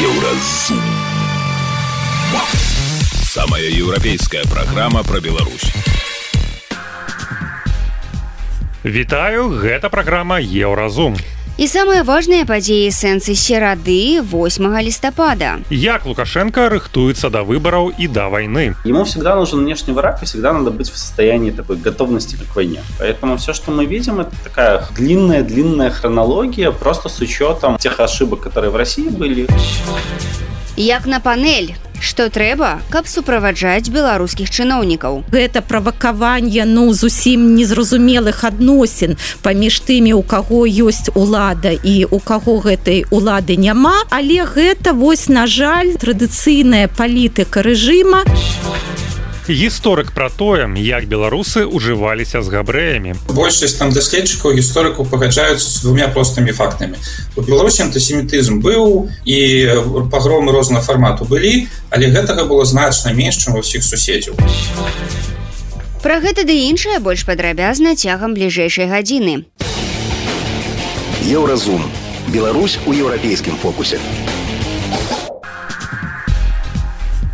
Еўразум. Самая еўрапейская праграма пра Беларусь. Вітаю, гэта праграма Еўразум. І самыя важныя падзеі сэнсы серады 8 лістапада. Як Лукашенко рыхтуецца да выбараў і да войны. Ему всегда нужен внешний враг, и всегда надо быть в состоянии такой готовности к войне. Поэтому все, что мы видим, это такая длинная-длинная хронология, просто с учетом тех ошибок, которые в России были. Як на панель, што трэба, каб суправаджаць беларускіх чыноўнікаў. Гэта правакаванне ну зусім незразумелых адносін паміж тымі, у каго ёсць улада і у каго гэтай улады няма, але гэта вось на жаль традыцыйная палітыка рэжыма гісторык пра тое як беларусы ужываліся з габрэямі большасць там даследчыкаў гісторыкаў пагаджаюцца з двумя простымі фактамі у беларусі антысемітызм быў і пагромы рознага фармату былі але гэтага было значна менш чым ва ўсіх суседзяў Пра гэта ды іншае больш падрабязна цягам бліжэйшай гадзіны Еўразум. Беларусь у еўрапейскім фокусе.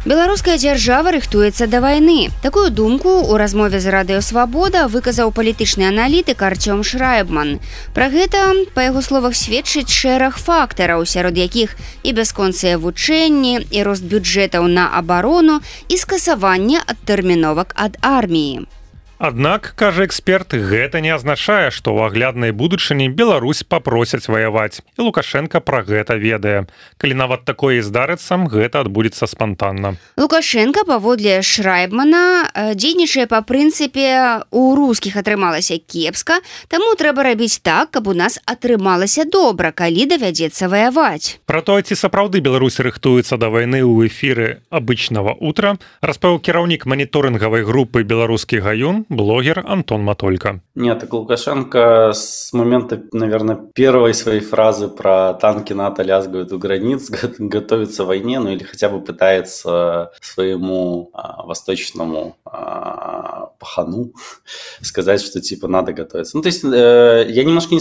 Беларуская дзяржава рыхтуецца да вайны. Такую думку ў размове з радыёвабода выказаў палітычны аналітык Арцём Шрайбман. Пра гэта, па яго словах сведчыць шэраг фактараў, сярод якіх і бясконцыя вучэнні і рост бюджэтаў на абарону і скасаванне ад тэрміновак ад арміі. Аднак кажа эксперт гэта не азначае што ў агляднай будучыні Беларусь папросяць ваяваць. І лукашенко пра гэта ведае. Калі нават такое здарыцца гэта адбудзецца спантанна. Лукашенко паводле шрайбмана дзейнічае па прынцыпе у рускіх атрымалася кепска таму трэба рабіць так каб у нас атрымалася добра калі давядзецца ваяваць. Про тое ці сапраўды Беларусь рыхтуецца да вайны ў эфіры обычного утра распавў кіраўнік маніторынгавай групы беларускі гаюн блогер Антон Матолька. Нет, так Лукашенко с момента, наверное, первой своей фразы про танки НАТО лязгают у границ, готовится к войне, ну или хотя бы пытается своему а, восточному а, пахану сказать, что типа надо готовиться. Ну, то есть э, я немножко не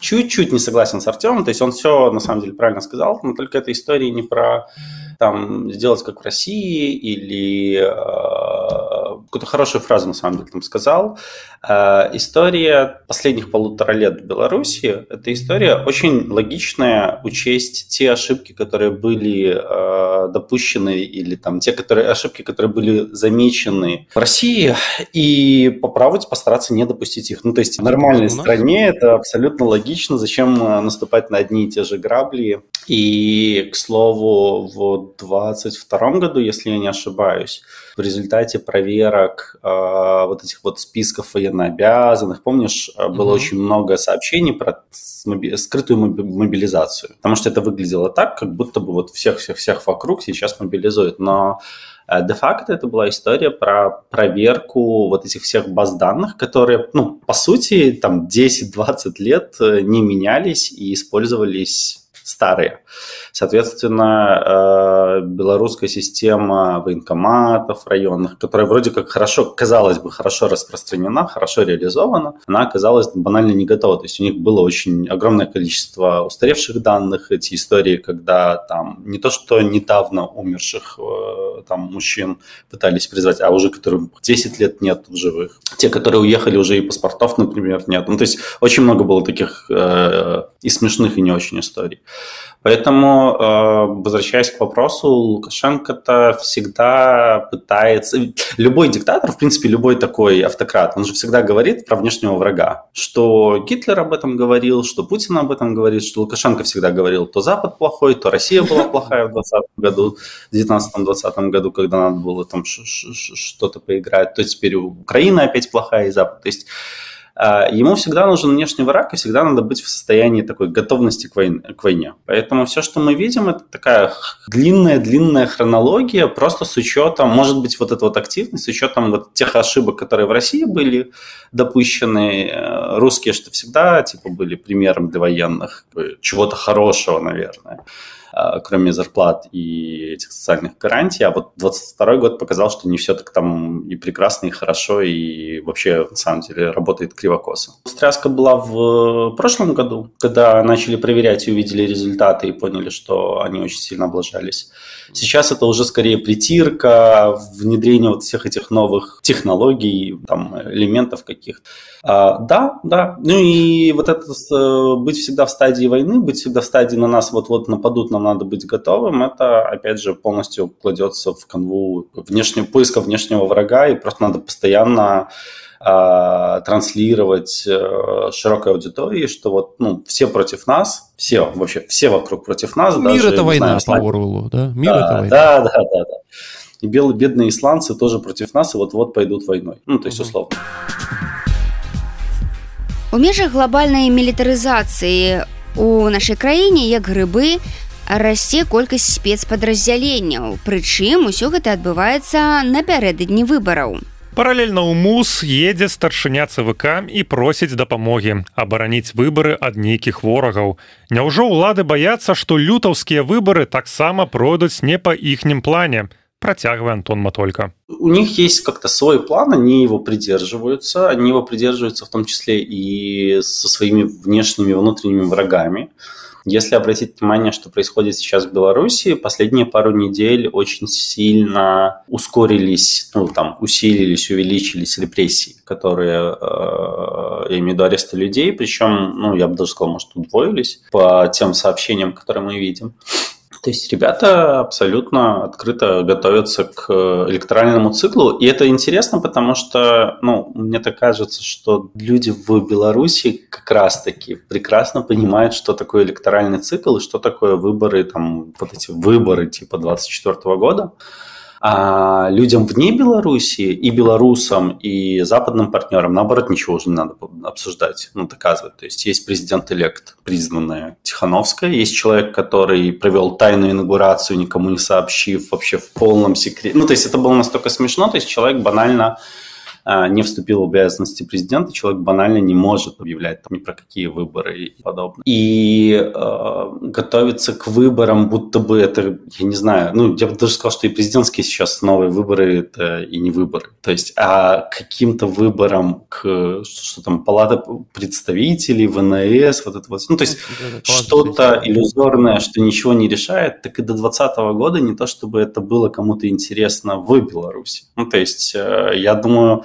чуть-чуть не согласен с Артемом, то есть он все на самом деле правильно сказал, но только эта история не про там сделать как в России или э, какую-то хорошую фразу на самом деле там сказал. Э, история последних полутора лет в Беларуси – это история очень логичная учесть те ошибки, которые были э, допущены или там те которые, ошибки, которые были замечены в России и попробовать постараться не допустить их. Ну, то есть в нормальной стране это абсолютно логично. Зачем наступать на одни и те же грабли? И, к слову, в 2022 году, если я не ошибаюсь, в результате проверок э, вот этих вот списков военнообязанных, помнишь, было mm очень много сообщений про скрытую мобилизацию, потому что это выглядело так, как будто бы вот всех-всех-всех вокруг сейчас мобилизуют, но де-факто это была история про проверку вот этих всех баз данных, которые, ну, по сути, там 10-20 лет не менялись и использовались старые. Соответственно, э, белорусская система военкоматов районных, которая вроде как хорошо, казалось бы, хорошо распространена, хорошо реализована, она оказалась банально не готова. То есть у них было очень огромное количество устаревших данных, эти истории, когда там не то, что недавно умерших э, там мужчин пытались призвать, а уже которым 10 лет нет в живых. Те, которые уехали, уже и паспортов, например, нет. Ну, то есть очень много было таких э, и смешных, и не очень историй. Поэтому, э, возвращаясь к вопросу, Лукашенко-то всегда пытается... Любой диктатор, в принципе, любой такой автократ, он же всегда говорит про внешнего врага. Что Гитлер об этом говорил, что Путин об этом говорит, что Лукашенко всегда говорил, то Запад плохой, то Россия была плохая в 2020 году, в 19-20 году, когда надо было там что-то поиграть, то теперь Украина опять плохая и Запад. То есть ему всегда нужен внешний враг, и всегда надо быть в состоянии такой готовности. К войне. Поэтому все, что мы видим, это такая длинная-длинная хронология, просто с учетом, может быть, вот эта вот активность, с учетом вот тех ошибок, которые в России были допущены. Э, русские, что всегда типа были примером для военных, чего-то хорошего, наверное. А, кроме зарплат и этих социальных гарантий. А вот 22 год показал, что не все так там и прекрасно, и хорошо, и вообще, на самом деле, работает кривокосо. Стряска была в прошлом году, когда начали проверять и увидели результаты, и поняли, что они очень сильно облажались. Сейчас это уже скорее притирка, внедрение вот всех этих новых технологий, там, элементов каких-то. А, да, да. Ну и вот это э, быть всегда в стадии войны, быть всегда в стадии на нас вот-вот нападут, нам надо быть готовым, это, опять же, полностью кладется в канву внешнего, поиска внешнего врага, и просто надо постоянно а, транслировать э, широкой аудитории, что вот ну, все против нас, все вообще все вокруг против нас. Мир даже, это война знаю, по Оруэллу, да? Мир да, это война. Да, да, да, да. И белые бедные исландцы тоже против нас и вот-вот пойдут войной. Ну, то есть условно. У межах глобальнай мілітарызацыі у нашай краіне як грыбы расце колькасць спецпадраздзяленняў прычым усё гэта адбываецца напярэдадні выбараў. Паралельна ў мус едзе старшыня цвк і просіць дапамогі абараніць выбары ад нейкіх ворагаў. Няўжо ўлады баяцца што лютаўскія выбары таксама пройдуць не па іхнім плане? Протягивая Антон Матолько. У них есть как-то свой план, они его придерживаются, они его придерживаются в том числе и со своими внешними и внутренними врагами. Если обратить внимание, что происходит сейчас в Беларуси, последние пару недель очень сильно ускорились, ну, там, усилились, увеличились репрессии, которые, э, я имею в виду аресты людей, причем, ну, я бы даже сказал, может, удвоились по тем сообщениям, которые мы видим. То есть ребята абсолютно открыто готовятся к электоральному циклу. И это интересно, потому что, ну, мне так кажется, что люди в Беларуси как раз-таки прекрасно понимают, что такое электоральный цикл и что такое выборы, там, вот эти выборы типа 24 года а людям вне Беларуси и белорусам, и западным партнерам, наоборот, ничего уже не надо обсуждать, ну, доказывать. То есть есть президент-элект, признанная Тихановская, есть человек, который провел тайную инаугурацию, никому не сообщив, вообще в полном секрете. Ну, то есть это было настолько смешно, то есть человек банально не вступил в обязанности президента, человек банально не может объявлять там, ни про какие выборы и подобное. И э, готовиться к выборам, будто бы это, я не знаю, ну, я бы даже сказал, что и президентские сейчас новые выборы это и не выборы. То есть, а каким-то выборам к, что там, палата представителей, ВНС, вот это вот, ну, то есть что-то иллюзорное, что ничего не решает, так и до 2020 года не то, чтобы это было кому-то интересно в Беларуси. Ну, то есть, э, я думаю,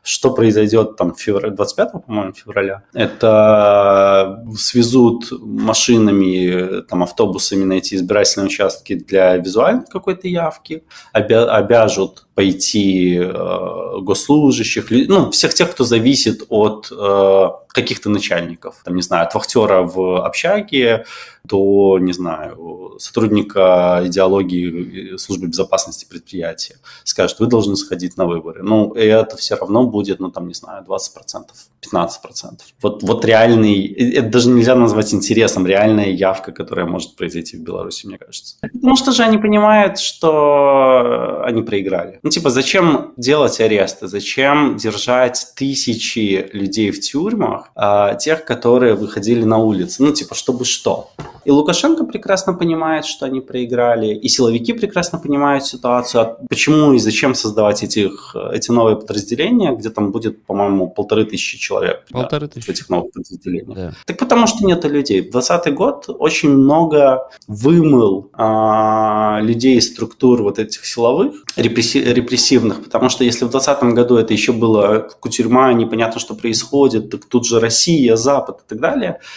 что произойдет там в феврале, 25 по-моему, февраля. Это свезут машинами, там, автобусами на эти избирательные участки для визуальной какой-то явки, обя- обяжут пойти э, госслужащих, ну, всех тех, кто зависит от э, каких-то начальников, там, не знаю, от вахтера в общаге до, не знаю, сотрудника идеологии службы безопасности предприятия. Скажут, вы должны сходить на выборы. Ну, и это все равно будет, ну, там, не знаю, 20%, 15%. Вот, вот реальный, это даже нельзя назвать интересом, реальная явка, которая может произойти в Беларуси, мне кажется. Потому что же они понимают, что они проиграли. Ну, типа, зачем делать аресты? Зачем держать тысячи людей в тюрьмах, а, тех, которые выходили на улицы? Ну, типа, чтобы что? И Лукашенко прекрасно понимает, что они проиграли, и силовики прекрасно понимают ситуацию, а почему и зачем создавать этих, эти новые подразделения, где там будет, по-моему, полторы тысячи человек полторы тысячи. в этих новых подразделениях. Да. Так потому что нет людей. В 2020 год очень много вымыл а, людей из структур вот этих силовых, репресси- репрессивных, потому что если в 2020 году это еще было кутерьма, непонятно, что происходит, так тут же Россия, Запад и так далее –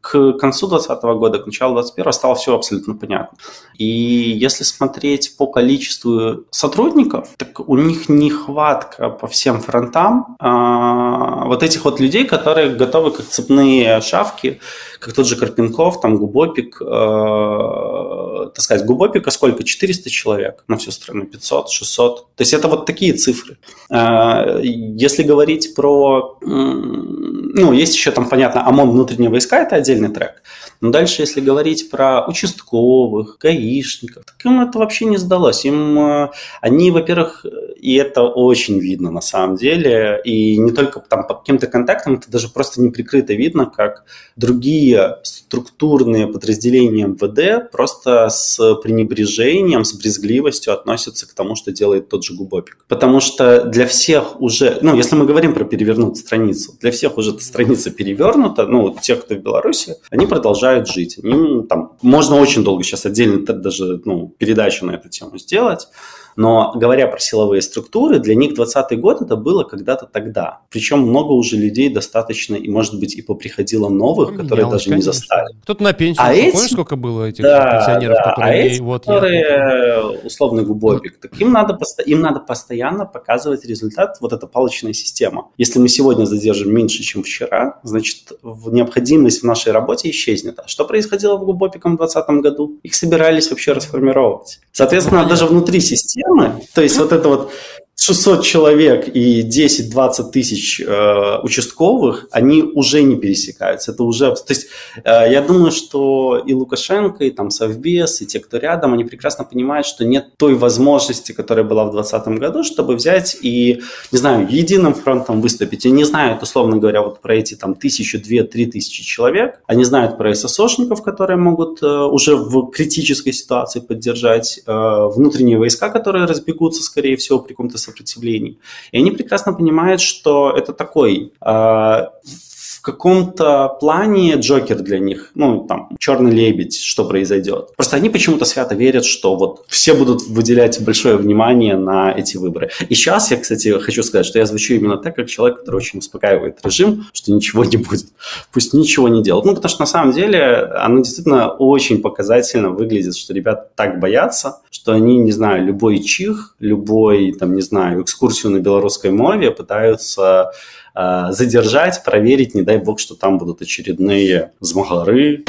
к концу 2020 года, к началу 2021 стало все абсолютно понятно. И если смотреть по количеству сотрудников, так у них нехватка по всем фронтам а, вот этих вот людей, которые готовы как цепные шавки, как тот же Карпенков, там Губопик, э, так сказать, Губопика сколько? 400 человек на всю страну, 500, 600. То есть это вот такие цифры. Э, если говорить про, ну, есть еще там, понятно, ОМОН внутренние войска, это отдельный трек. Но дальше, если говорить про участковых, гаишников, так им это вообще не сдалось. Им, э, они, во-первых, и это очень видно на самом деле, и не только там по каким-то контактам, это даже просто неприкрыто видно, как другие структурные подразделения МВД просто с пренебрежением, с брезгливостью относятся к тому, что делает тот же Губопик. Потому что для всех уже, ну, если мы говорим про перевернуть страницу, для всех уже эта страница перевернута, ну, те, кто в Беларуси, они продолжают жить. Они, там, можно очень долго сейчас отдельно даже, ну, передачу на эту тему сделать, но говоря про силовые структуры, для них 20 год это было когда-то тогда. Причем много уже людей достаточно, и может быть и поприходило новых, Поменялось, которые даже конечно. не застали. Кто-то на пенсию, а эти... помнишь, сколько было этих да, пенсионеров, да. которые... А эти, вот которые я... условный губопик, так им надо, им надо постоянно показывать результат, вот эта палочная система. Если мы сегодня задержим меньше, чем вчера, значит, необходимость в нашей работе исчезнет. А что происходило в губопиком в 2020 году? Их собирались вообще расформировать. Соответственно, ну, даже внутри системы системы, то есть вот это вот 600 человек и 10-20 тысяч э, участковых, они уже не пересекаются. Это уже, то есть э, я думаю, что и Лукашенко, и там Совбез, и те, кто рядом, они прекрасно понимают, что нет той возможности, которая была в 2020 году, чтобы взять и, не знаю, единым фронтом выступить. И не знают, условно говоря, вот про эти там тысячу, две, три тысячи человек. Они знают про ССОшников, которые могут э, уже в критической ситуации поддержать э, внутренние войска, которые разбегутся, скорее всего, при каком-то сопротивлений. И они прекрасно понимают, что это такой э, в каком-то плане Джокер для них, ну, там, черный лебедь, что произойдет. Просто они почему-то свято верят, что вот все будут выделять большое внимание на эти выборы. И сейчас я, кстати, хочу сказать, что я звучу именно так, как человек, который очень успокаивает режим, что ничего не будет. Пусть ничего не делают. Ну, потому что на самом деле оно действительно очень показательно выглядит, что ребята так боятся, что они, не знаю, любой чих, любой, там, не знаю, экскурсию на белорусской мове пытаются Э, задержать, проверить, не дай бог, что там будут очередные змагары.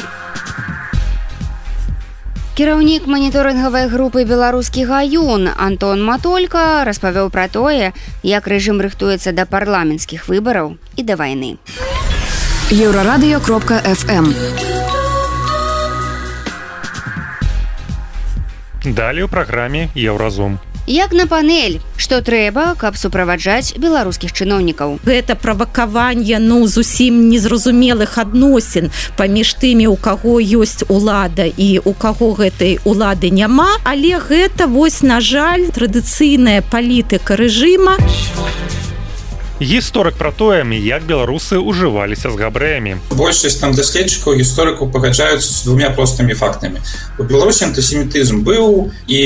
Кіраўнік маніторынгавай групы беларускі гаюн Антон Матолька распавёў пра тое, як рэжым рыхтуецца да парламенцкіх выбараў і да вайны. Еўрарадыё кропка FM. Далей у праграме Еўразум як на панель что трэба каб суправаджаць беларускіх чыноўнікаў. Гэта правакаванне ну зусім незразумелых адносін паміж тымі у каго ёсць улада і у каго гэтай улады няма. Але гэта вось на жаль традыцыйная палітыка рэжыма. а гісторык пра тое як беларусы ўжываліся з габрэямі. Большасць там даследчыкаў гісторыку пагаджаюцца з двумя простымі фактамі. У беларусі антысемітызм быў і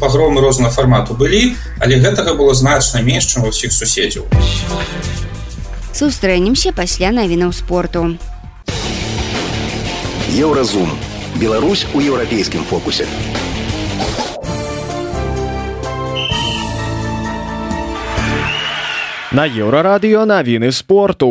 пагромы рознага фармату былі але гэтага было значна менш чым ва ўсіх суседзяў. Сустрэнемся пасля навінаў спорту. Еўразум. Беларусь у еўрапейскім фокусе На еўрарадыё навіны спорту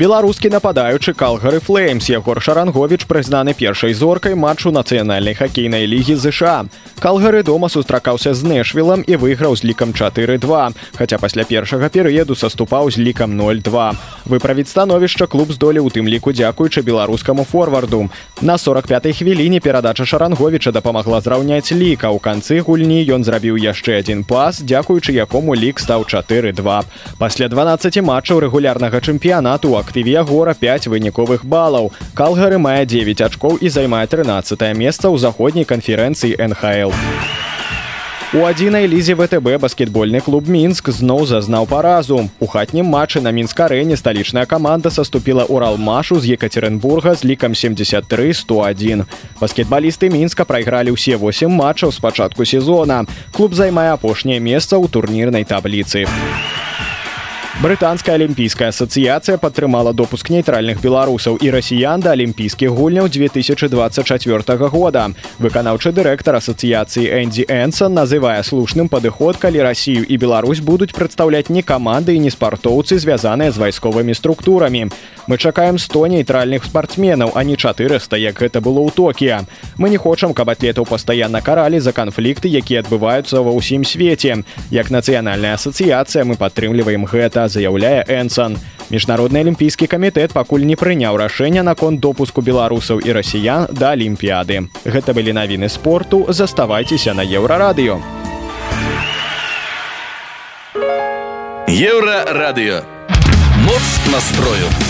беларускі нападаючы калгары флеймс егор шарангович прызнаны першай зоркай матчу нацыянальнай хакейнай лігі ЗША калгары дома сустракаўся з нэшвілам і выйграў з лікам 42 хаця пасля першага перыяду саступаў з лікам 02 выправіць становішча клуб здолеў у тым ліку дзякуючы беларускаму форварду. На 45 хвіліне перадача шаранговича дапамагла зраўняць ліка ў канцы гульні ён зрабіў яшчэ адзін пас дзякуючы якому лік стаў 42 пасля 12 матчаў рэгулярнага чэмпіянату у актыве гора 5 выніковых балаў. Калгары мае 9 ачкоў і займае 13 месца ў заходняй канферэнцыі НХл. У адзінай лізе ВТБ баскетбольны клуб мінск зноў зазнаў паразу. У хатнім матчы на мінскарэне сталічная каманда саступіла ўралмашу з Екатеринбурга з лікам 73-101. Баскетбалісты мінска прайгралі ўсе 8 матчаў з пачатку сезона. Клуб займае апошняе месца ў турнірнай табліцы. Брытанская алімпійская асацыяцыя падтрымала допуск нейтральных беларусаў і расіян да алімпійскіх гульняў 2024 года. Выканаўчы дырэктар асацыяцыі энди энсон называе слушным падыход калі рассію і Беларусь будуць прадстаўляць не каманды і не спартоўцы звязаныя з вайсковымі структурамі. Мы чакаем 100 нейтральных спартсменаў а не 400 як гэта было ў токія мы не хочам каб атлетаў пастаянна каралі за канфлікты якія адбываюцца ва ўсім свеце. Як нацыянальная асацыяцыя мы падтрымліваем гэта заяўляе энсон. Міжнародны алімпійскі камітэт пакуль не прыняў рашэння наконт допуску беларусаў і расіян да алімпіяды гэта былі навіны спорту. Заставайцеся на еўрарадыё еўрарадыё моц настрою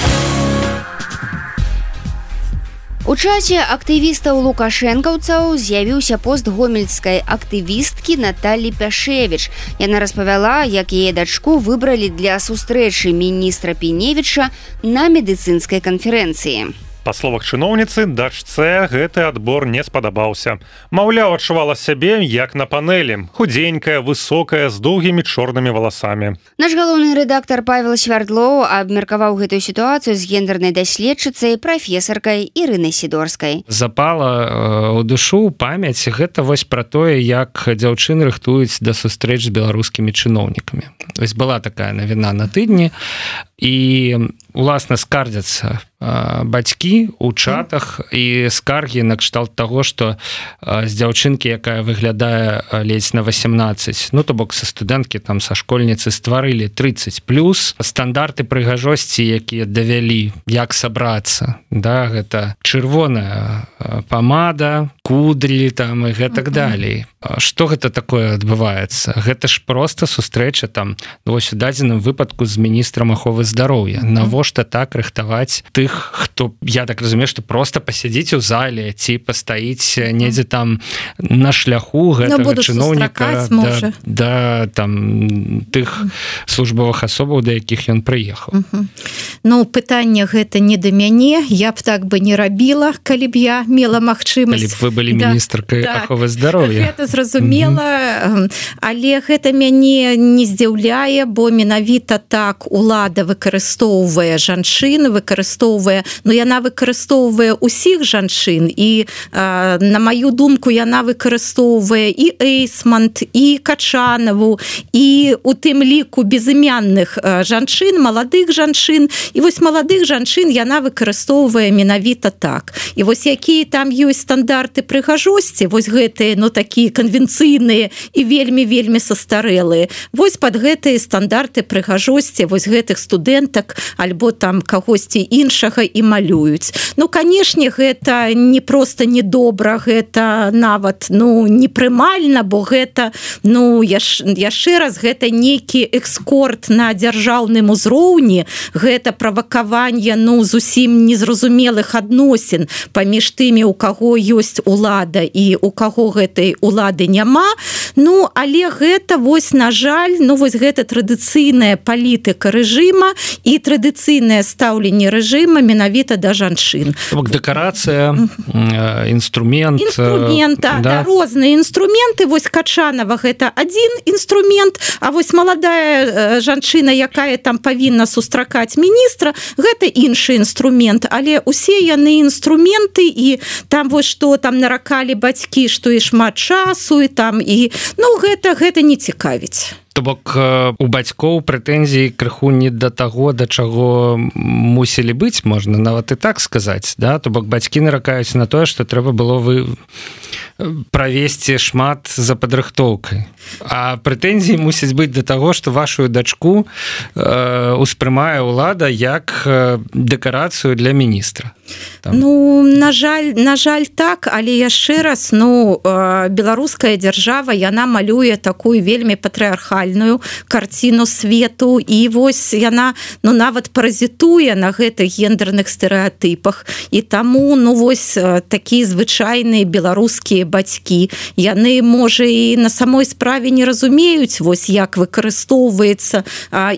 У часе актывістаў лукашэнкаўцаў з'явіўся пост гомельскай актывісткі Наталі Пяшевіч. Яна распавяла, як яе дачку выбралі для сустрэчы міністра Піневіча на медыцынскай канферэнцыі па словах чыноўніцы дачце гэты адбор не спадабаўся. Маўляў адчувала сябе як на панелі худзенькая высокая з доўгімі чорнымі валасамі. Наш галоўны рэдактор павел свярдлоў абмеркаваў гэтую сітуацыю з гендернай даследчыцай прафесаркай ірыны сідорскай запала у э, душу памяць гэта вось пра тое як дзяўчыны рыхтуюць да сустрэч з беларускімі чыноўнікамі. Вось была такая навіна на тыдні. І уласна скардзяцца бацькі у чатах і скаргі накшталт того что з дзяўчынкі якая выглядае ледзь на 18 ну то бок са студэнткі там са школьніцы стварылі 30 плюс. Стандарты прыгажосці якія давялі як сабрацца да гэта чырвоная памада кудрі там і гэтак далей. Что гэта такое адбываецца? Гэта ж просто сустрэча там ну, вось у дадзеным выпадку з міністрам аховы здароўя. Навошта так рыхтаваць тых хто я так разумею что просто пасядзіць у зале ці пастаіць недзе там на шляху ну, чыноўніка да, да там тых службовых асобаў да якіх ён прыехаў. Ну пытанне гэта не да мяне. Я б так бы не рабіла калі б я мела магчымасць. Вы былі да, міністркай так, аховы здароўя это зразумела але гэта мяне не здзіўляе бо менавіта так улада выкарыстоўвае жанчыны выкарыстоўвае но яна выкарыстоўвае усіх жанчын і э, на маю думку яна выкарыстоўвае і эйсмант і качанаву і у тым ліку безымянных э, жанчын маладых жанчын і вось маладых жанчын яна выкарыстоўвае менавіта так. І вось якія там ёсць стандарты прыгажосці вось гэтыя но ну, такія канвенцыйныя і вельмі вельмі састарэлыя. Вось под гэтыя стандарты прыгажосці вось гэтых студэнтак альбо там кагосьці іншага і малююць. Ну канешне гэта не просто недобра гэта нават ну непрымальна бо гэта ну яшчэ раз гэта нейкі экскорт на дзяржаўным узроўні гэта правакаванне ну зусім незразумелых адносін паміж тымі у каго ёсць улада і у каго гэтай улады няма. Ну але гэта вось на жаль ну вось гэта традыцыйная палітыка рэжыма і традыцыйнае стаўленне рэжыма менавіта да жанчын. Дэкарацыя інструмент інструмента да? да, розныя інструменты. Вось качанова гэта один інструмент А вось маладая жанчына якая там павінна сустракаць міністра гэта іншы інструмент. Але усе яны інструменты і там вось что там наракалі бацькі што і шмат часу і там і ну гэта гэта не цікавіць. То бок у бацькоў прэтэнзій крыху не да таго да чаго мусілі быць можна нават і так сказаць да? То бок бацькі наракаюць на тое што трэба было вы правесці шмат за падрыхтоўкай. А прэтэнзіі мусіць быць да таго што вашу дачку э, успрымае ўлада як дэкарацыю для міністра Там. Ну на жаль на жаль так але яшчэ раз ну э, беларуская дзяржава яна малюе такую вельмі патрыархальную карціну свету і вось яна ну нават паразітуе на гэтых гендерных стэеатыпах і таму ну вось такія звычайныя беларускія бацькі. Яны можа і на самой справе не разумеюць вось як выкарыстоўваецца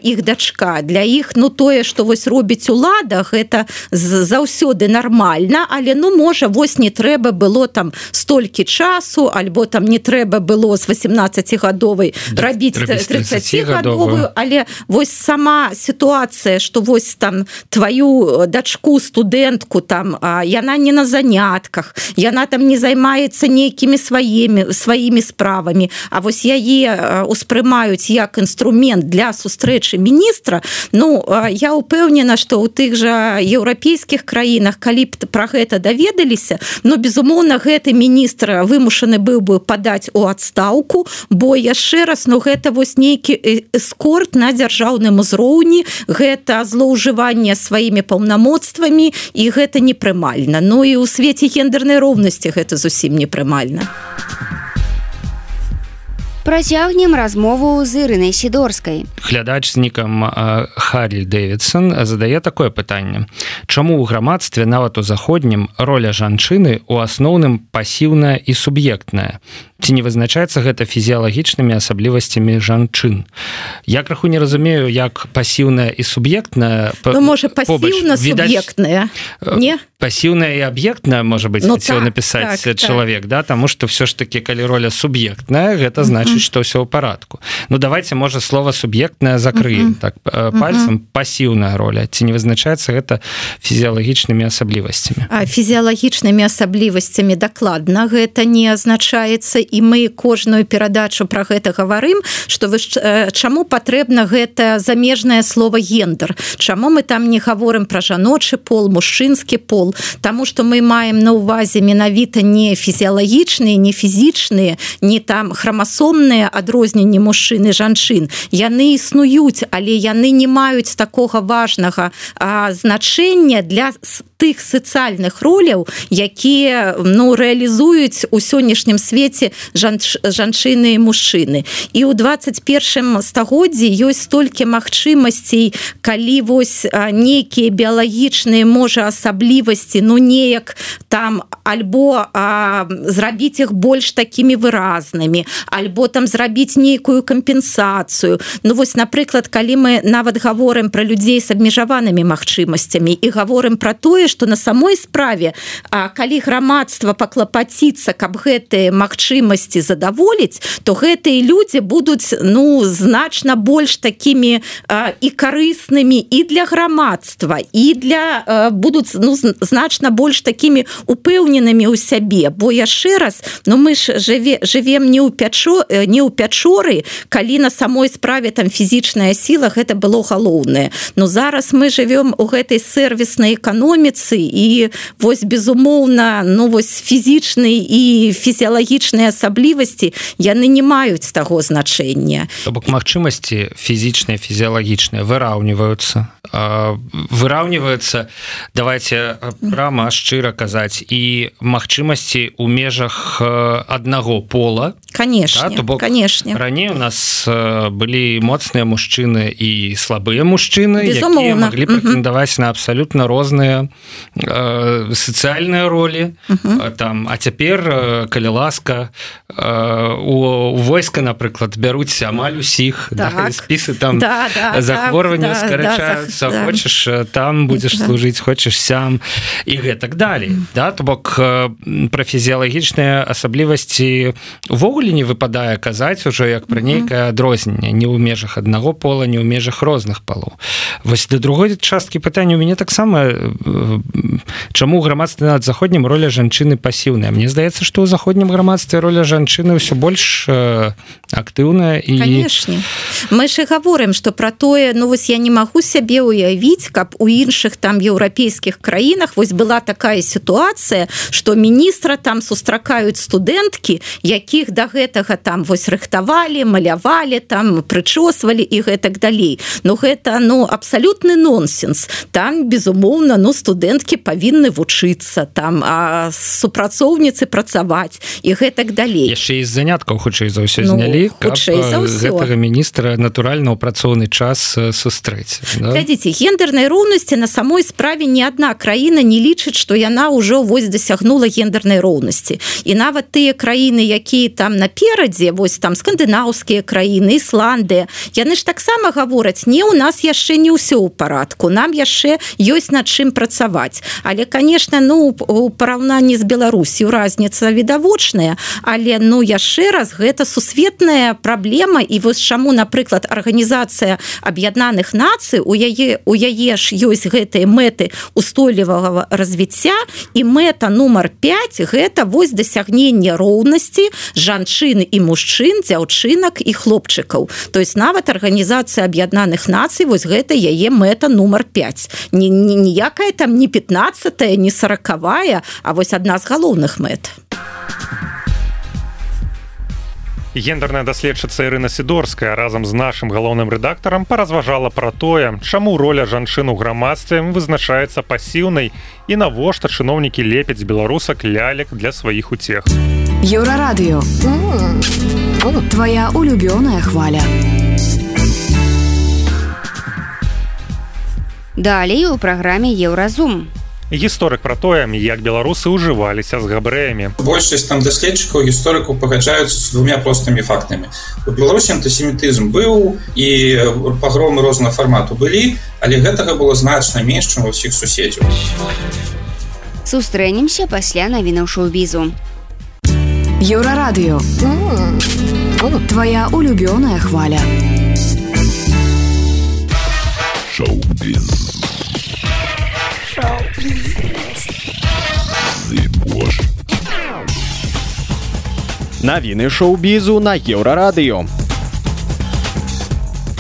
іх дачка. Для іх ну тое что вось робіць улада гэта заўсёды заўсёды нормально але ну можа вось не трэба было там столькі часу альбо там не трэба было з 18гадовай рабіць 30гадовую але вось сама сітуацыя что вось там твою дачку студэнтку там яна не на занятках яна там не займаецца нейкімі сваімі сваімі справамі А вось яе успрымаюць як інструмент для сустрэчы міністра. Ну я упэўнена что у тых жа еўрапейскіх краінах краінах калі б про гэта даведаліся но безумоўна гэты міністр вымушаны быў бы падаць у адстаўку бо яшчэ раз но ну, гэта вось нейкі эскорт на дзяржаўным узроўні гэта злоўжыванне сваімі паўнамоцтвамі і гэта непрымальна. Ну і ў свеце гендернай роўнасці гэта зусім непрымальна. а працягнем размову з ірынай сідорскай глядач з нікам харрі дэвидсон задае такое пытанне чаму ў грамадстве нават у заходнім роля жанчыны у асноўным пасіўная і суб'ектная ці не вызначаецца гэта фізіялагічнымі асаблівасцямі жанчын? Я крыху не разумею як пасіўная і суб'ектная ну, можа пасіўна суб'ектная не? пасіўная і аб'ектная можа быть ну, так, напісаць так, чалавек так. да? Тому что все ж таки калі роля суб'ектная гэта значыць что ўсё ў парадку. Ну давайте можа слова суб'ектная закрыем так пальцам пасіўная роля. Ці не вызначаецца гэта фізіялагічнымі асаблівасцямі? А фізіялагічнымі асаблівасцямі дакладна гэта не азначаецца і мы кожную перадачу про гэта гаварым что вы чаму патрэбна гэта замежнае слово гендер Чаму мы там не гаворым про жаночы пол мужчынскі пол Таму што мы маем на ўвазе менавіта не фізіялагічныя, не фізічныя, не там храмасомныя адрозненні мужчыны жанчын. Яны існуюць, але яны не маюць такога важнага значэння для тых сацыяльных роляў якія ну реалізуюць у сённяшнім свеце жанч, жанчыны і мужчыны. І ў 21 стагоддзі ёсць столькі магчымасцей калі вось нейкія біялагічныя можа асаблівасці ну неяк там альбо а, зрабіць іх больш такімі выразнымі альбо там зрабіць нейкую кампенсацыю. Ну вось напрыклад калі мы нават гаворым про людзей з абмежаванымі магчымасцямі і гаворым про тое что на самой справе калі грамадства паклапаціцца каб гэтые магчымасці задаволіць то гэтыя людзі будуць ну значна больш такими а, і карыснымі і для грамадства і для а, будуць ну значна больш такими упэўненымі ў сябе. Бо яшчэ раз но ну, мы ж жыве живвем не ў пячо не ў пячоры калі на самой справе там фізічная сіла гэта было галоўнае. Но зараз мы живвем у гэтай сервіснай эканоміцы эмоцый і вось безумоўна ну вось фізічны і фізіялагічныя асаблівасці яны не маюць таго значэння. Бок магчымасці фізічныя фізіялагічныя выраўніваюцца. Выраўніваюцца давайте прама шчыра казаць і магчымасці у межах аднаго пола. Конечно да, бок канешне раней у нас былі моцныя мужчыны і слабыя мужчыны могли прэтэндаваць на абсалютна розныя сацыяльныя ролі uh -huh. там а цяпер э, калі ласка э, у войска напрыклад бяруць амаль усіх так. да, спісы там да, да, захворвання так, скарачаюцца да, хочаш да. там будзеш да. служыць хочаш сям і гэтак далей uh -huh. да то бок пра фізіялагічныя асаблівасці увогуле не выпадае казаць ужо як пра нейкае адрозненне не ў межах аднаго пола не ў межах розных палоў вось да другой часткі пытання у мяне таксама чаму грамадстве над заходнім роля жанчыны пасіўная Мне здаецца што ў заходнім грамадстве роля жанчыны ўсё больш э, актыўная і Конечно. мы ж гаворым что про тое ну вось я не магу сябе уявіць каб у іншых там еўрапейскіх краінах вось была такая сітуацыя что міністра там сустракаюць студэнткі якіх до да гэтага там вось рыхтавалі малявалі там прычосвалі і гэтак далей. Ну гэта ну абсалютны нонсенс. Там безумоўна ну студэнткі павінны вучыцца там а супрацоўніцы працаваць і гэтак далей. Яшчэ з заняткаў хутчэй за ўсё ну, знялі гэтага міністра натуральна ў працоўны час сустрэць глядзіце да? гендернай роўнасці на самой справе ні адна краіна не лічыць што яна ўжо вось дасягнула гендернай роўнасці. І нават тыя краіны якія там наперадзе вось там скандынаўскія краіны Ісландыя яны ж таксама гавораць не у нас яшчэ не ўсё ў парадку нам яшчэ ёсць над чым працаваць але конечно ну у параўнанні з беларусю разница відавочная але ну яшчэ раз гэта сусветная праблема і вось чаму напрыклад арганізацыя аб'яднаных нацый у яе у яе ж ёсць гэтыя мэты устойлівага развіцця і мэта нумар 5 гэта вось дасягнення роўнасці жанчыны і мужчын дзяўчынак і хлопчыкаў. То есть нават арганізацыя аб'яднаных нацый вось гэта яе мэта нумар 5 ніякая там не 15 15 не сороквая а вось адна з галоўных мэт гендерная даследчыца Ірына сідорская разам з нашим галоўным рэдактарам паразважала пра тое чаму роля жанчын у грамадстве вызначаецца пасіўнай і навошта чыноўнікі лепяць беларусак лялек для сваіх уцех у Еўрарадыё Твая улюбёная хваля. Далей у праграме Еўразум. Гісторык пра тое, як беларусы ўжываліся з габрэямі. Большасць там даследчыкаў гісторыкаў пагаджаюцца з двумя простымі фактамі. У Беларусі антысемітызм быў і пагромы рознага фармату былі, але гэтага было значна менш, чым ва ўсіх суседзяў. Сустрэнемся пасля навінаў шоу-бізу. Еўрарадыё Твая улюбёная хваля. Шоу-біз. Навіны шоу-бізу на еўрарадыё.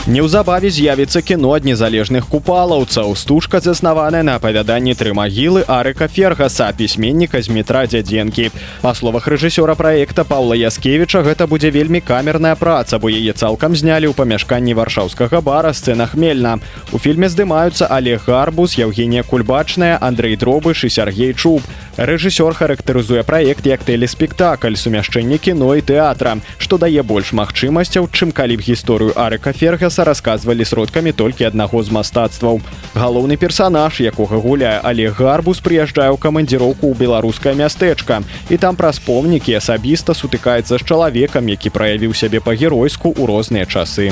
Неўзабаве з'явіцца кіно ад незалежных купалаўцаў. Стужка заснаваная на апавяданні тры магілы Арыка Фергаса, пісьменніка з метра дзядзенкі. Па словах рэжысёра праекта Паўла Яскевіча гэта будзе вельмі камерная праца, бо яе цалкам знялі ў памяшканні варшаўскага бара сцэна хмельна. У фільме здымаюцца Олег Гарбус, Евгенія Кульбачная, Андрей Дробыш і Сергей Чуб. Рэжысёр характарызуе праект як тэлеспектакль, сумяшчэнне кіно і тэатра, што дае больш магчымасцяў, чым калі б гісторыю Арыка Фергаса Лукаса расказвалі сродкамі толькі аднаго з мастацтваў. Галоўны персанаж, якога гуляе Олег Гарбус прыязджае ў камандзіроўку ў беларускае мястэчка. І там праз помнікі асабіста сутыкаецца з чалавекам, які праявіў сябе па-геройску ў розныя часы.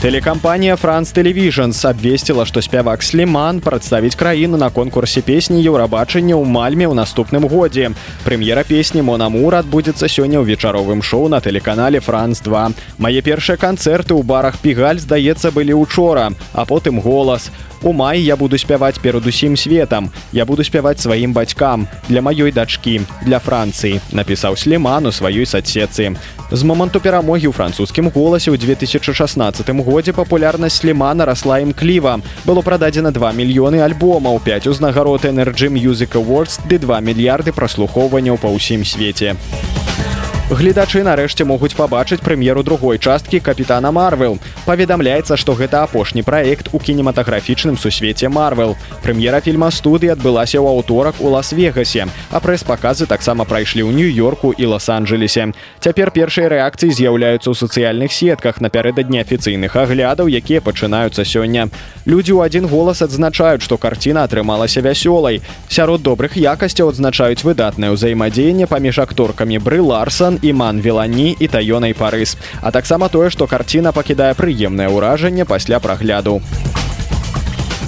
Тэлекампанія France Televisions абвесціла, што спявак Сліман прадставіць краіну на конкурсе песні еўрабачання ў мальме ў наступным годзе. Прэм'ера песні Монамур адбудзецца сёння ў вечаровым шоу на тэлеканале Франц 2. Мае першыя канцэрты ў барах Пігаль, здаецца, былі учора, а потым голас. У маі я буду спяваць перад усім светам. Я буду спяваць сваім бацькам, для маёй дачкі, для Францыі, напісаў Сліман у сваёй садсетцы. З моманту перамогі ў французскім голасе ў 2016 годзе папулярнасць Слімана расла імкліва. Было прададзена 2 мільёны альбомаў, 5 узнагарод Energy Music Awards ды 2 мільярды праслухоўванняў па ўсім свеце. Гледачы нарэшце могуць пабачыць прэм'еру другой часткі капітана Марвел. Паведамляецца, што гэта апошні праект у кінематаграфічным сусвеце Марвел. Прэм'ера фільма студыі адбылася ў аўторак у лас-вегасе, а прэс-паказы таксама прайшлі ў нью-йорку і лас-анджелесе. Цяпер першыя рэакцыі з'яўляюцца ў сацыяльных сетках напярэдадні афіцыйных аглядаў, якія пачынаюцца сёння. Людзі ў адзін голас адзначаюць, што карціна атрымалася вясёлай. Сярод добрых якасцяў адзначаюць выдатнае ўзаемадзеянне паміж акторкамі Бры Ларсан іман велані і таёнай парыс а таксама тое што карціна пакідае прыемнае ўражанне пасля прагляду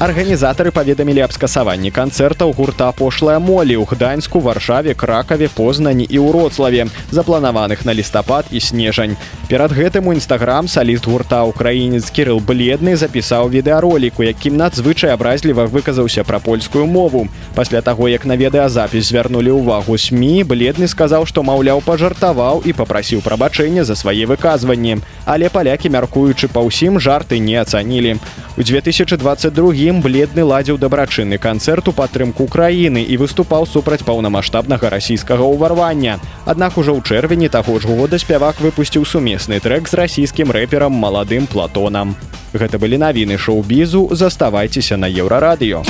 арганізатары паведамілі аб скасаванні канцэртаў гурта пошлая молі ў гданьску варшаве кракаве познані і ўроцлаве запланаваных на лістапад і снежань. Перад гэтым у нстаграм саліст гурта украінец кірыл бледны запісаў відэароліку якім надзвычай абразліва выказаўся пра польскую мову. Пасля таго як на відэазапіс звярнулі ўвагу сМ бледны сказаў што маўляў пажартаваў і попрасіў прабачэння за свае выказванні. Але палякі мяркуючы па ўсім жарты не ацанілі. У 2022 ім бледны ладзіў дабрачынны канцэрт у падтрымку краіны і выступаў супраць паўнамасштабнага расійскага ўварвання. Аднак ужо ў чэрвені таго ж года спявак выпусціў сумесны трек з расійскім рэперам маладым платонам. Гэта былі навіны шоу-бізу, заставайцеся на еўрарадыё.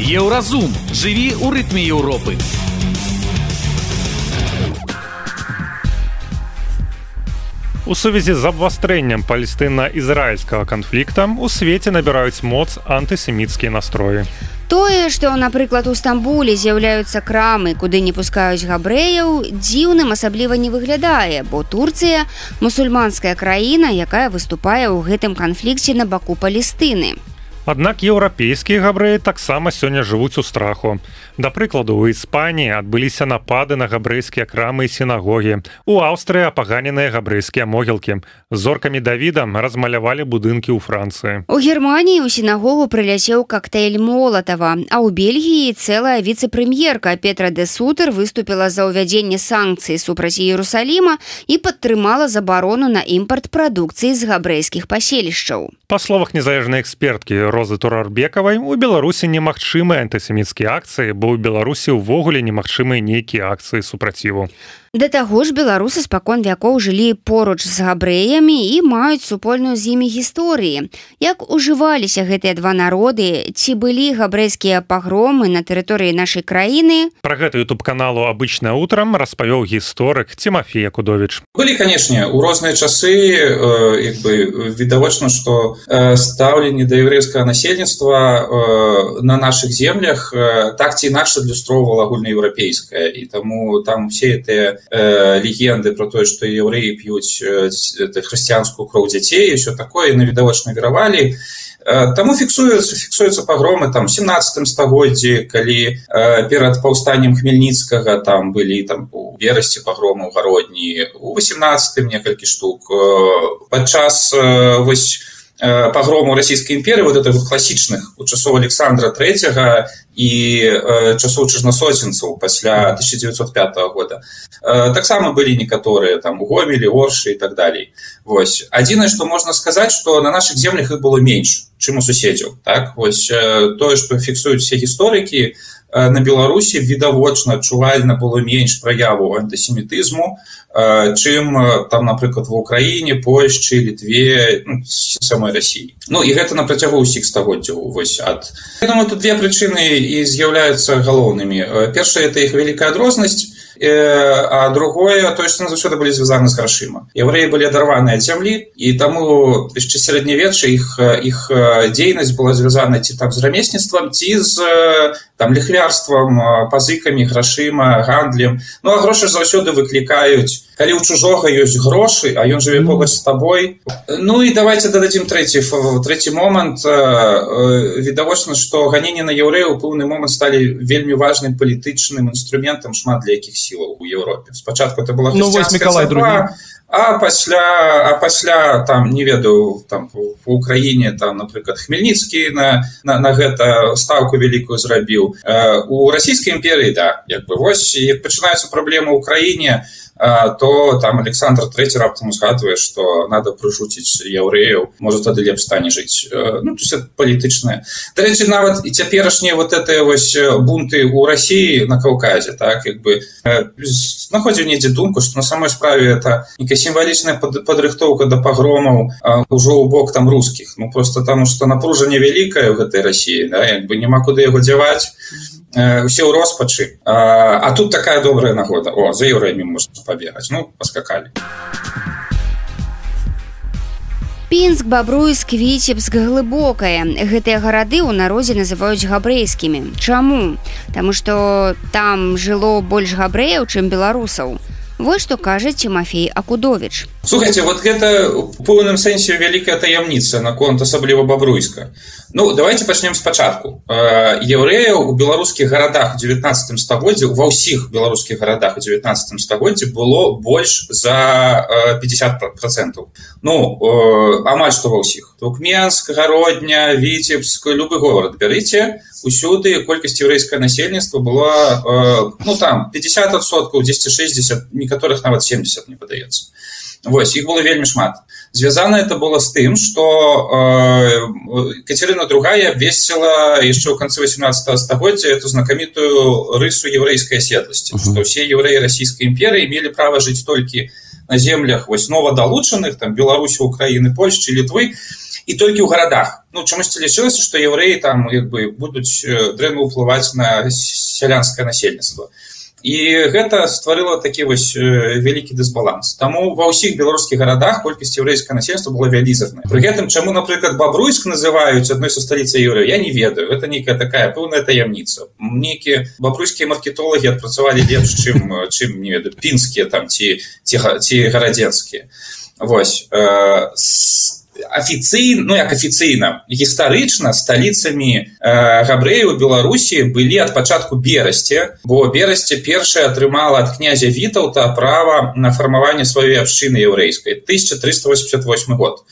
Еўразум жыві ў рытме Еўропы. У сувязі з абвастрэннем палестына-ізраільскага канфлікта у свеце набіраюць моц антысеміцкія настроі. Тое, што, напрыклад, у Стамбуле з'яўляюцца крамы, куды не пускаюць габрэяў, дзіўным асабліва не выглядае, бо Турцыя мусульманская краіна, якая выступае ў гэтым канфлікце на баку Палестыны. Аднак еўрапейскія габрэі таксама сёння жывуць у страху. Да прыкладу, у Іспаніі адбыліся напады на габрэйскія крамы і сінагогі. У Аўстрыі апаганеныя габрэйскія могілкі. Зоркамі Давідам размалявалі будынкі ў Францыі. У Геррманіі ў сінагогу прыляцеў коктейль молатава, а ў Бельгіі цэлая віцэ-прэм'ерка Петра де Сутер выступіла за ўвядзенне санкцый супраць Іерусаліма і падтрымала забарону на імпарт прадукцыі з габрэйскіх паселішчаў. Па словах незалежнай эксперткі розы турарбекавай у беларусі немагчымыя антысеміцкія акцыі бо ў беларусі ўвогуле немагчымыя нейкія акцыі супраціву Да таго ж беларусы спакон вякоў жылі поруч з габрэямі і маюць супольную з імі гісторыі. Як ужываліся гэтыя два народы, ці былі габрэйскія пагромы на тэрыторыі нашай краіны? Пра гэта YouTube каналу абычна утрам распавёў гісторык Тимофей Якудович. Былі, канешне, у розныя часы э, бы відавочна, што э, стаўленне да еврейскага насельніцтва э, на наших землях э, так ці інакш адлюстроўвала агульнаеўрапейская і таму там все гэтыя э, легенды про тое что евреі п'юць э, хрысціянскую кроў дзяцей все такое на відавочна веравалі э, Таму фіксуецца фіксуецца пагромы там 17 стагоддзі калі э, перад паўстаннем хмельніцкага там былі там у верасці пагрому гародні у 18 некалькі штук. Э, падчас э, вось Э, погрому российской империи вот это вот классичных у часов александра третьего и э, часов чужнососенцев после 1905 года. Э, так само были некоторые там гомели орши и так далее вось. Один что можно сказать что на наших землях их было меньше чем у суседзяў так? Вось э, тое что фіксуюць все гісторыкі э, на беларусі відавочна адчувальна было менш праяву антысемітызму чым там напрыклад в украіне польшчы літве ну, самой россии ну і гэта на працягу ўсіх стагоддзяў вось ад. Думаю тут две прычыны і з'яўляюцца галоўнымі. Першая это іх вялікая адрознасць а другое то что заўсёды былі звязаны з грашыма евреі былі адарваныя ад зямлі і таму яшчэ сярэднявечча іх іх дзейнасць была звязана ці там з рамесніцтвам ці з там ліхвярствам пазыкамі грашыма гандлем. Ну а грошы заўсёды выклікаюць калі у чужога ёсць грошы а ён жыве побач з табой ну і давайте дададзім трэці трэці момант відавочна што ганенне на яўрэю у пэўны момант сталі вельмі важным палітычным інструментам шмат для якіх сілаў у Еўропе спачатку это была ну, Миколай а пасля а пасля там не ведаю там в Украіне там напрыклад хмельніцкі на, на на гэта ставку вялікую зрабіў у расійскай імперыі да як бы вось пачынаюцца праблемы ў краіне то то там александр третий раптам узгадывае что надо прышуціць яўрэяў может тады лепш стане жыць ну то есть палітычная дарэчы нават і цяперашнія вот это вось бунты у россии на каўказе так як бы знаходзіў недзе думку что на самой справе это некая сімвалічная падрыхтоўка да пагромаў ужо ў бок там русских ну просто таму что напружанне вялікае в гэтай россии да як бы няма куды яго дзяваць усе ў роспачы а, а тут такая добрая нагода. О за еўрамі можна пабегаць ну паскакалі пінск бабруйск віцебск глыбокае гэтыя гарады ў народзе называюць габрэйскімі. Чаму? Таму што там жыло больш габрэяў чым беларусаў вось што кажа Тимофей акудович. Слухайте вот гэта у поўным сэнсе вялікая таямніца наконт асабліва бабруйска Ну давайте пачнем спачатку еўрэяў у беларускіх гарадах 19 стагоддзі ва ўсіх беларускіх гарадах у 19 стагоддзі было больш за 50 процентов ну амаль што ва ўсіх туркменск гародня віцебск любы горад бярыце усюды колькасць еўрэйскае насельніцтва была ну там 50соткаў 1060 некаторых нават 70 не падаецца Вось іх было вельмі шмат. Звязана это было з тым что э, Катерина другая весела яшчэ ў канцы 18 стагоддзя эту знакамітую рысу еврейской оседласці uh -huh. что все евреи российской імперии имели право жить толькі на землях вось нова долучаных там беларусі украины польшчы літвы і толькі ў гарадах. Ну чамусьці лічылася что евреи там як бы будуць дрэнна ўплываць на сялянское насельніцтва. І гэта стварыла такі вось вялікі дысбаланс. Таму ва ўсіх беларускіх гарадах колькасць еўрэйскае насельства было вялізарна пры гэтым чаму напрыклад бабруйск называюць адной са сталіцы еўры я не ведаю. Это нейкая такая пэўная таямніца. Нейкія бабруйскія маркетолагі адпрацавалі лепш чым чым не ведаю пінскія там ці ці, ці гарадзенскія. Вось э, афіцыйна ну як афіцыйна гістарычна сталіцамі э, габрэяў беларусі былі ад пачатку берасці бо берасці першая атрымала ад князя вітаўта права на фармаванне сваёй абшчыны яўрэйскай 1388 год.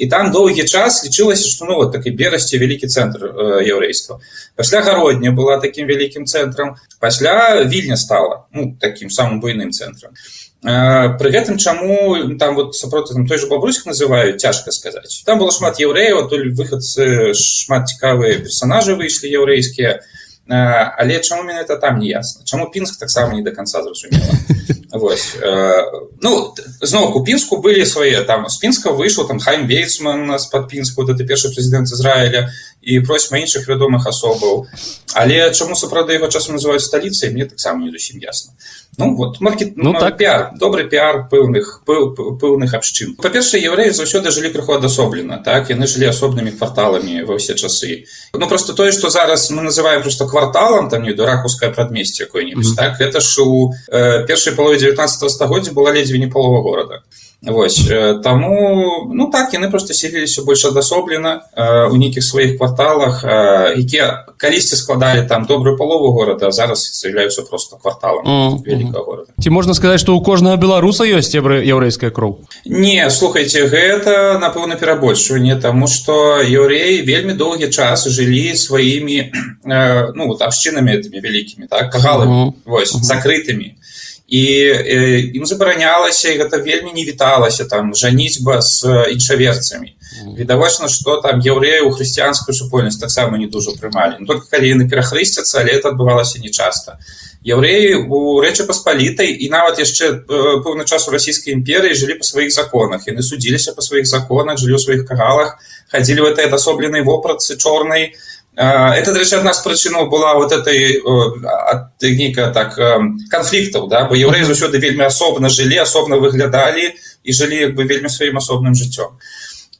І там доўгі час лічылася што ну вот такі берасці вялікі цэнтр э, яўрэйства. Пасля гародня была такім вялікім цэнтрам пасля вільня стала ну таким самым буйным цэнтрам Пры гэтым чаму там вот сапроты там той же бабруйск называюць цяжка сказаць там было шмат еўрэяў толь выхадцы шмат цікавыя персонажы выйшлі яўрэйскія але чаму менавіта там не ясна чаму пінск таксама не до конца зразумела Вось, э, ну зноў у пінску былі свае там з пінска выйшаў там хайм бейсман нас под пінску вот это першы прэзідэнт Ізраіля і просьма іншых вядомых асобаў. Але чаму сапраўды яго часам называюць сталіцай мне таксама не зусім ясна. Ну вот маркет ну, так. пиар добрый пиар пэўных пэўных абшчын. Па-першае еўрэі заўсёды жылі крыху адасоблена так? Яны жылі асобнымі кварталамі ва ўсе часы. Ну просто тое что зараз мы называем просто кварталам там не дуракускае прадмесце какое-нибудь mm -hmm. так? Это ж у э, першай палове 19 стагоддзя была ледзьве не палова горада Вось таму ну так яны просто селіліся больш адасоблена у нейкіх сваіх кварталах якія калісьці складалі там добрую палову горада зараз з'яўляюцца просто кварталам mm -hmm. города. Ці можна сказаць што у кожнага беларуса ёсць еврэ яўрэйская кроў не слухайте гэта напэўна перабольшванне тому что еўреі вельмі доўгі час жылі сваімі ну вот абшчынамі этими вялікімі так кагалами mm -hmm. вось закрытымі і ім забаранялася і гэта вельмі не віталася там жаніцьба з іншаверцамі. Відавочна что там еўреі у хрысціянскую супольнасць таксама не дужа прымалі. Только калі яны перахрысцяцца але это адбывалася нечаста. Еўреі у рэчы паспалітай і нават яшчэ пэўны час у расійскай імперыі жылі па сваіх законах. Яны судзіліся па сваіх законах жылі ў сваіх каралах хадзілі в этой адасобленай вопратцы чорнай это дарэчы адна з прычынаў была вот этой нейкая так канфліктаў да бо еўрэі заўсёды вельмі асобна жылі асобна выглядалі і жылі як бы вельмі сваім асобным жыццём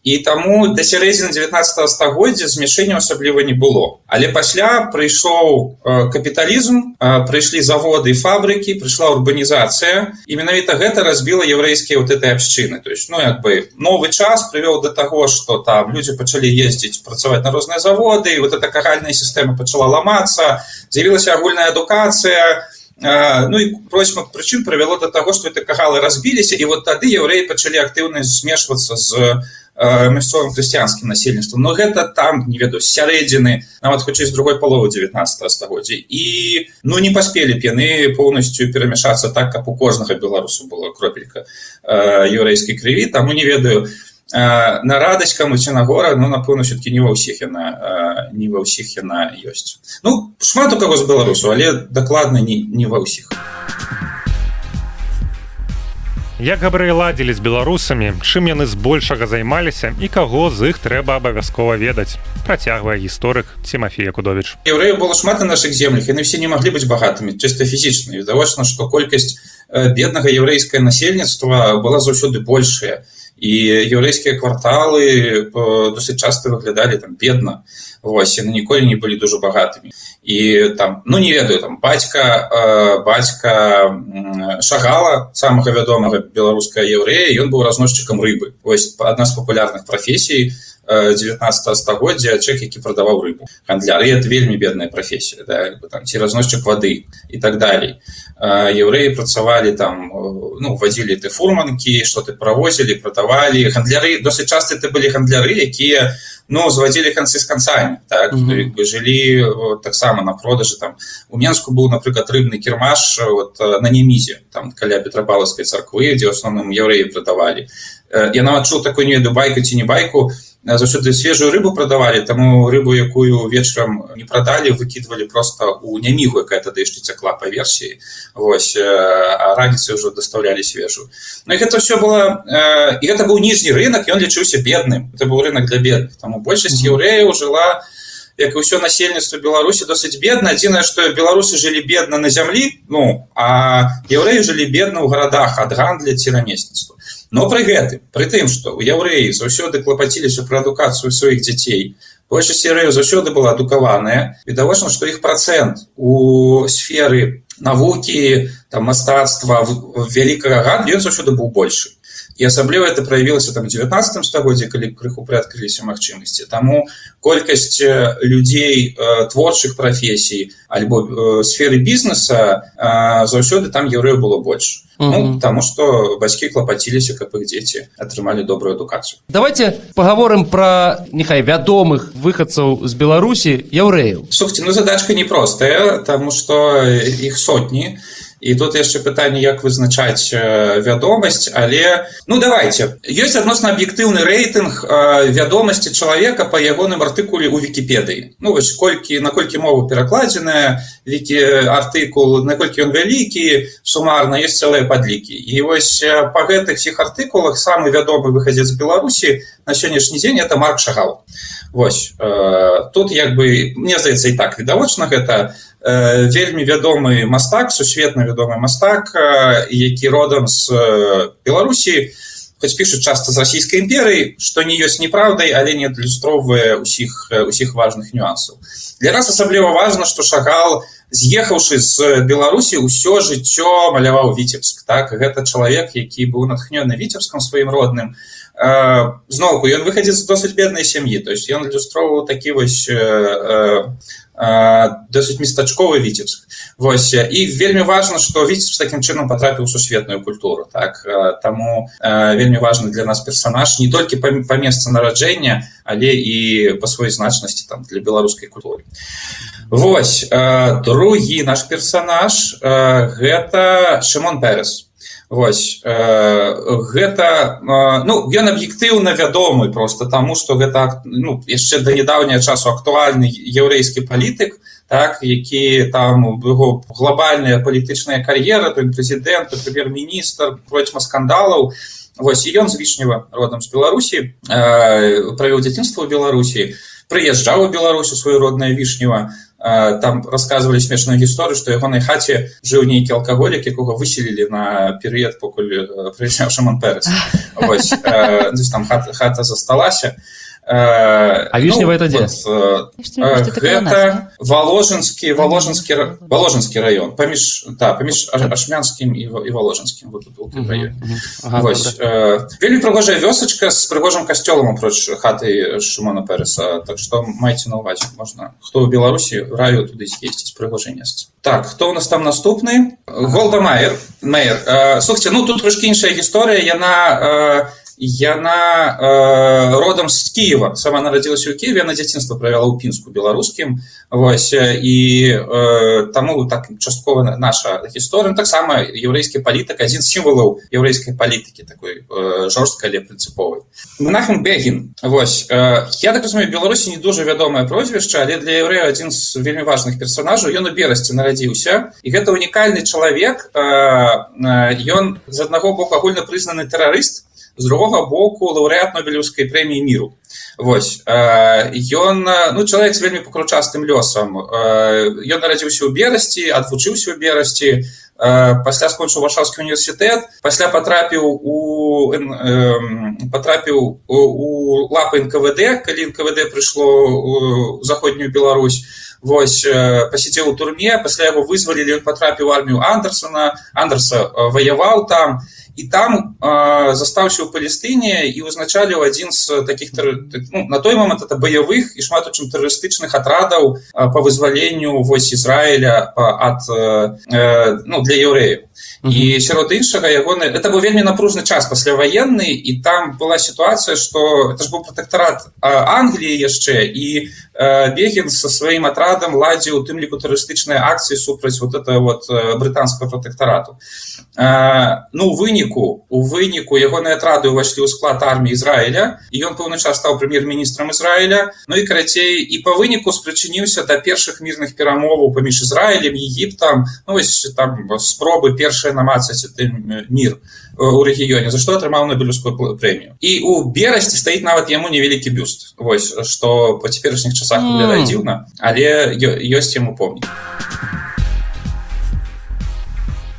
і таму да сярэдзіны 19 стагоддзя змяшэння асабліва не было але пасля прыйшоў капіталізм прыйшлі заводы фабрыкі прыйшла урбанізацыя і менавіта гэта разбіла еўрэйскія вот этой абшчыны то есть ну як бы новы час прывёў до таго что там людзі пачалі ездзіць працаваць на розныя заводы і вот эта кагальная сістэма пачала ламацца з'явілася агульная адукацыя ну і просьма прычын прывяло до таго что это кагалы разбіліся і вот тады еўрэі пачалі актыўна змешвацца з мясцовым хрысціянскім насельніцтвам но гэта там не ведаю сярэдзіны нават хутчэй з другой паловы 19 стагоддзя і ну не паспелі б яны поўнасцю перамяшацца так каб у кожнага беларусу была кропелька еўрэйскай крыві таму не ведаю на радасць каму ці на гора ну напэўна все-таки не ва ўсіх яна не ва ўсіх яна ёсць. Ну шмат у каго з беларусу але дакладна не не ва ўсіх а Як габрэй ладзілі з беларусамі, чым яны збольшага займаліся і каго з іх трэба абавязкова ведаць. Працягвае гісторык Тимофея Кудович. Еўрэю было шмат на нашых землях, яны все не маглі быць багатымі, чыста фізічна. відавочна, што колькасць беднага яўрэйскае насельніцтва была заўсёды большая. І яўрэйскія кварталы досыць часта выглядалі там бедна. Вось, яны ніколі не былі дужа багатымі і там ну не ведаю там бацька э, бацька шагала самага вядомага беларуская еўрэя ён быў разносчыкам рыбы вось адна з папулярных прафесій 19 стагоддзя чэк які прадаваў рыбу. Гандляры это вельмі бедная прафесія да, там ці разносчык вады і так далей. Еўрэі працавалі там ну вазілі ты фурманкі что ты правозілі прадавалі. Гандляры досыць часта это былі гандляры якія ну зводзілі канцы з канцамі так mm -hmm. бы жылі таксама на продажы там. У менску быў напрыклад рыбны кірмаш вот на немізе там каля петрапалаўскай царквы дзе асноўным яўрэі прадавалі. Я нават чуў такой не веду байку ці не байку заўсёды свежую рыбу прадавалі таму рыбу якую вечарам не прадалі выкідвалі просто у нямігу якая тады яшчэ цякла па версіі вось а раніцы ўжо даставлялі свежую. Ну і гэта все было і гэта быў ніжні рынок ён лічыўся бедным. Это быў рынок для бедных. Таму большасць еўрэяў жыла як і ўсё насельніцтва беларусі досыць бедна адзінае што беларусы жылі бедна на зямлі ну а еўрэі жылі бедна ў гарадах ад гандля ці рамесніцтва но пры гэтым пры тым што у яўрэі заўсёды клапаціліся пра адукацыю сваіх дзяцей большасць серыю заўсёды была адукаваная відавочна што іх працэнт у сферы навукі там мастацтва вялікага гад ён заўсёды быў большы і асабліва это праявілася там 19 стагоддзе калі крыху прыадкрыліся магчымасці таму колькасць людзей э, творчых прафесій альбо э, сферы бізнеса э, заўсёды там еўрэю было больш Ну, потому что бацькі клапаціліся каб іх дзеці атрымалі добрую адукацыю давайте поговорим про нехай вядомых выхадцаў з беларусі яўрэяў слухайте ну задачка непростая тому что іх сотні і тут яшчэ пытанне як вызначаць вядомасць але ну давайте ёсць адносна аб'ектыўны рэйтынг вядомасці чалавека по ягоным артыкуле у вкіпедыі ну вось колькі наколькі мову перакладзеная вікі артыкул наколькі ён вялікі сумарна есть цэлыя падлікі. І вось по гэтых всіх артыкулах самы вядомы выхадзец беларусі на сённяшні дзень это марк шагал. Вось э, тут як бы мне здаецца і так відавочна гэта вельмі вядомы мастак сусветна вядомы мастак які родам з беларусі. Хоць пішуць часта з расійскай імперыі што не ёсць неправдай але не адлюстроўвае усіх усіх важных нюансаў. Для нас асабліва важна што шагал з'ехаўшы з беларусі ўсё жыццё маляваў віцебск так? Гэта чалавек які быў натхнёны віцебскам сваім родным. І зноўку ён выхадзіць з досыць беднай сям'і то есть ён адлюстроўваў такі вось досыць местачковы віцебск. Вось і вельмі важна што віцеб такім чынам патрапіў сусветную культуру так? Таму вельмі важны для нас персонаж не толькі па месца нараджэння але і па сваёй значнасці там для беларускай культуры Вось другі наш персонаж гэта шимон перес. Вось э, гэта э, ну ён аб'ектыўна вядомы просто таму што гэта ну, яшчэ да нядаўняга часу актуальны яўрэйскі палітык так які там яго глобальная палітычная кар'ера той прэзідэнт прэм'ер-міністр процьма скандалаў. Вось і ён з вішнева родам з беларусі э, правёў дзяцінства ў беларусі прыязджаў у беларусю сваю родная вішнева там рассказывалі смешную гісторыю што ягонай хаце жыў нейкі алкаголік якога выселілі на перыяд покуль прыяў шаман перец там хата, хата засталася а вішнева ну, это дзе гэта воложанскі воложанскі воложанскі раён паміж да паміж ашмянскім і воложанскім вельмі прыгожая вёсачка з прыгожым касцёлам апроч хаты шумана переса. Так што майце на увазе можна. Хто ў беларусі раю туды з'ездзіць прыгожанесць так хто у нас там наступны голда майер майер. Слухце ну тут трошки іншая гісторыя. Яна не яна э, родам з Киева. Сама нарадзілася ў Киеве на дзяцінства правяла ў пінску беларускім вось і э, таму так часткова наша гісторыя таксама яўрэйскі палітык адзін сімвалаў яўрэйскай палітыкі такой э, жорсткай але прынцыповай нахам бегін вось э, я так разумею беларусі не дужа вядомае прозвішча але для яўрэя адзін з вельмі важных персонажаў ён у берасці нарадзіўся і гэта унікальны чалавек э, э, ён з аднаго боку агульна прызнаны тэрарыст з другога боку лаўрэат нобелеўскай прэміі міру. Вось ён ну чалавек з вельмі пакручастым лёсам ён нарадзіўся ў берасці адвучыўся ў берасці пасля скончыў варшаўскі універсітэт пасля патрапіў у патрапіў у лапы нквд калі нквд прыйшло заходнюю Беларусь вось пасядзеў у турме пасля яго вызвалілі ён патрапіў армію андерсона. Андерса ваяваў там. і і там э, застаўся ў палестыне і узначаліў адзін з таких ну, на той момант это баявых і шмат у чым тэрарыстычных атрадаў э, по вызваленню вось ізраіля ад э, ну, для еўрэяў і сярод іншага ягоны это быў вельмі напружны час пасляваенны і там была сітуацыя что это ж быў пратэктарат англіі яшчэ і бегін со сваім атрадам ладзіў у тым ліку турыстычныя акцыі супраць вот это вот брытанского пратэктарату ну выніку у выніку ягоныя атрады ўвайшлі ў склад арміі Ізраіля і ён пэўны час стаў прэм'ер-міністрам Ізраіля Ну і карацей і по выніку спрычыніўся да першых мірных перамоваў паміж Ізраілем егіптам ну, вось там спробы першай яшчэ намацаць мір у рэгіёне за што атрымаў нобелевскую прэмію і у берасці стаіць нават яму невялікі бюст. Вось што па цяперашніх часах выглядае дзіўна але ёсць яму помнік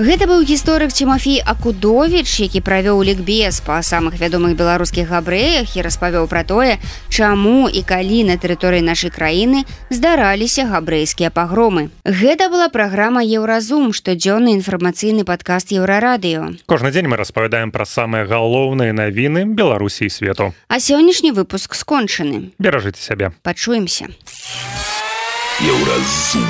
Гэта быў гісторык Цімафій Акудовіч, які правёў лікбез па самых вядомых беларускіх габрэях і распавёў пра тое, чаму і калі на тэрыторыі нашай краіны здараліся габрэйскія пагромы. Гэта была праграма Еўразум, штодзённы інфармацыйны падкаст еўрарадыё. Кожны дзень мы распавядаем пра самыя галоўныя навіны Беларусі і свету. А сённяшні выпуск скончаны. Беражыце сябе. Пачуемся. Еўразум.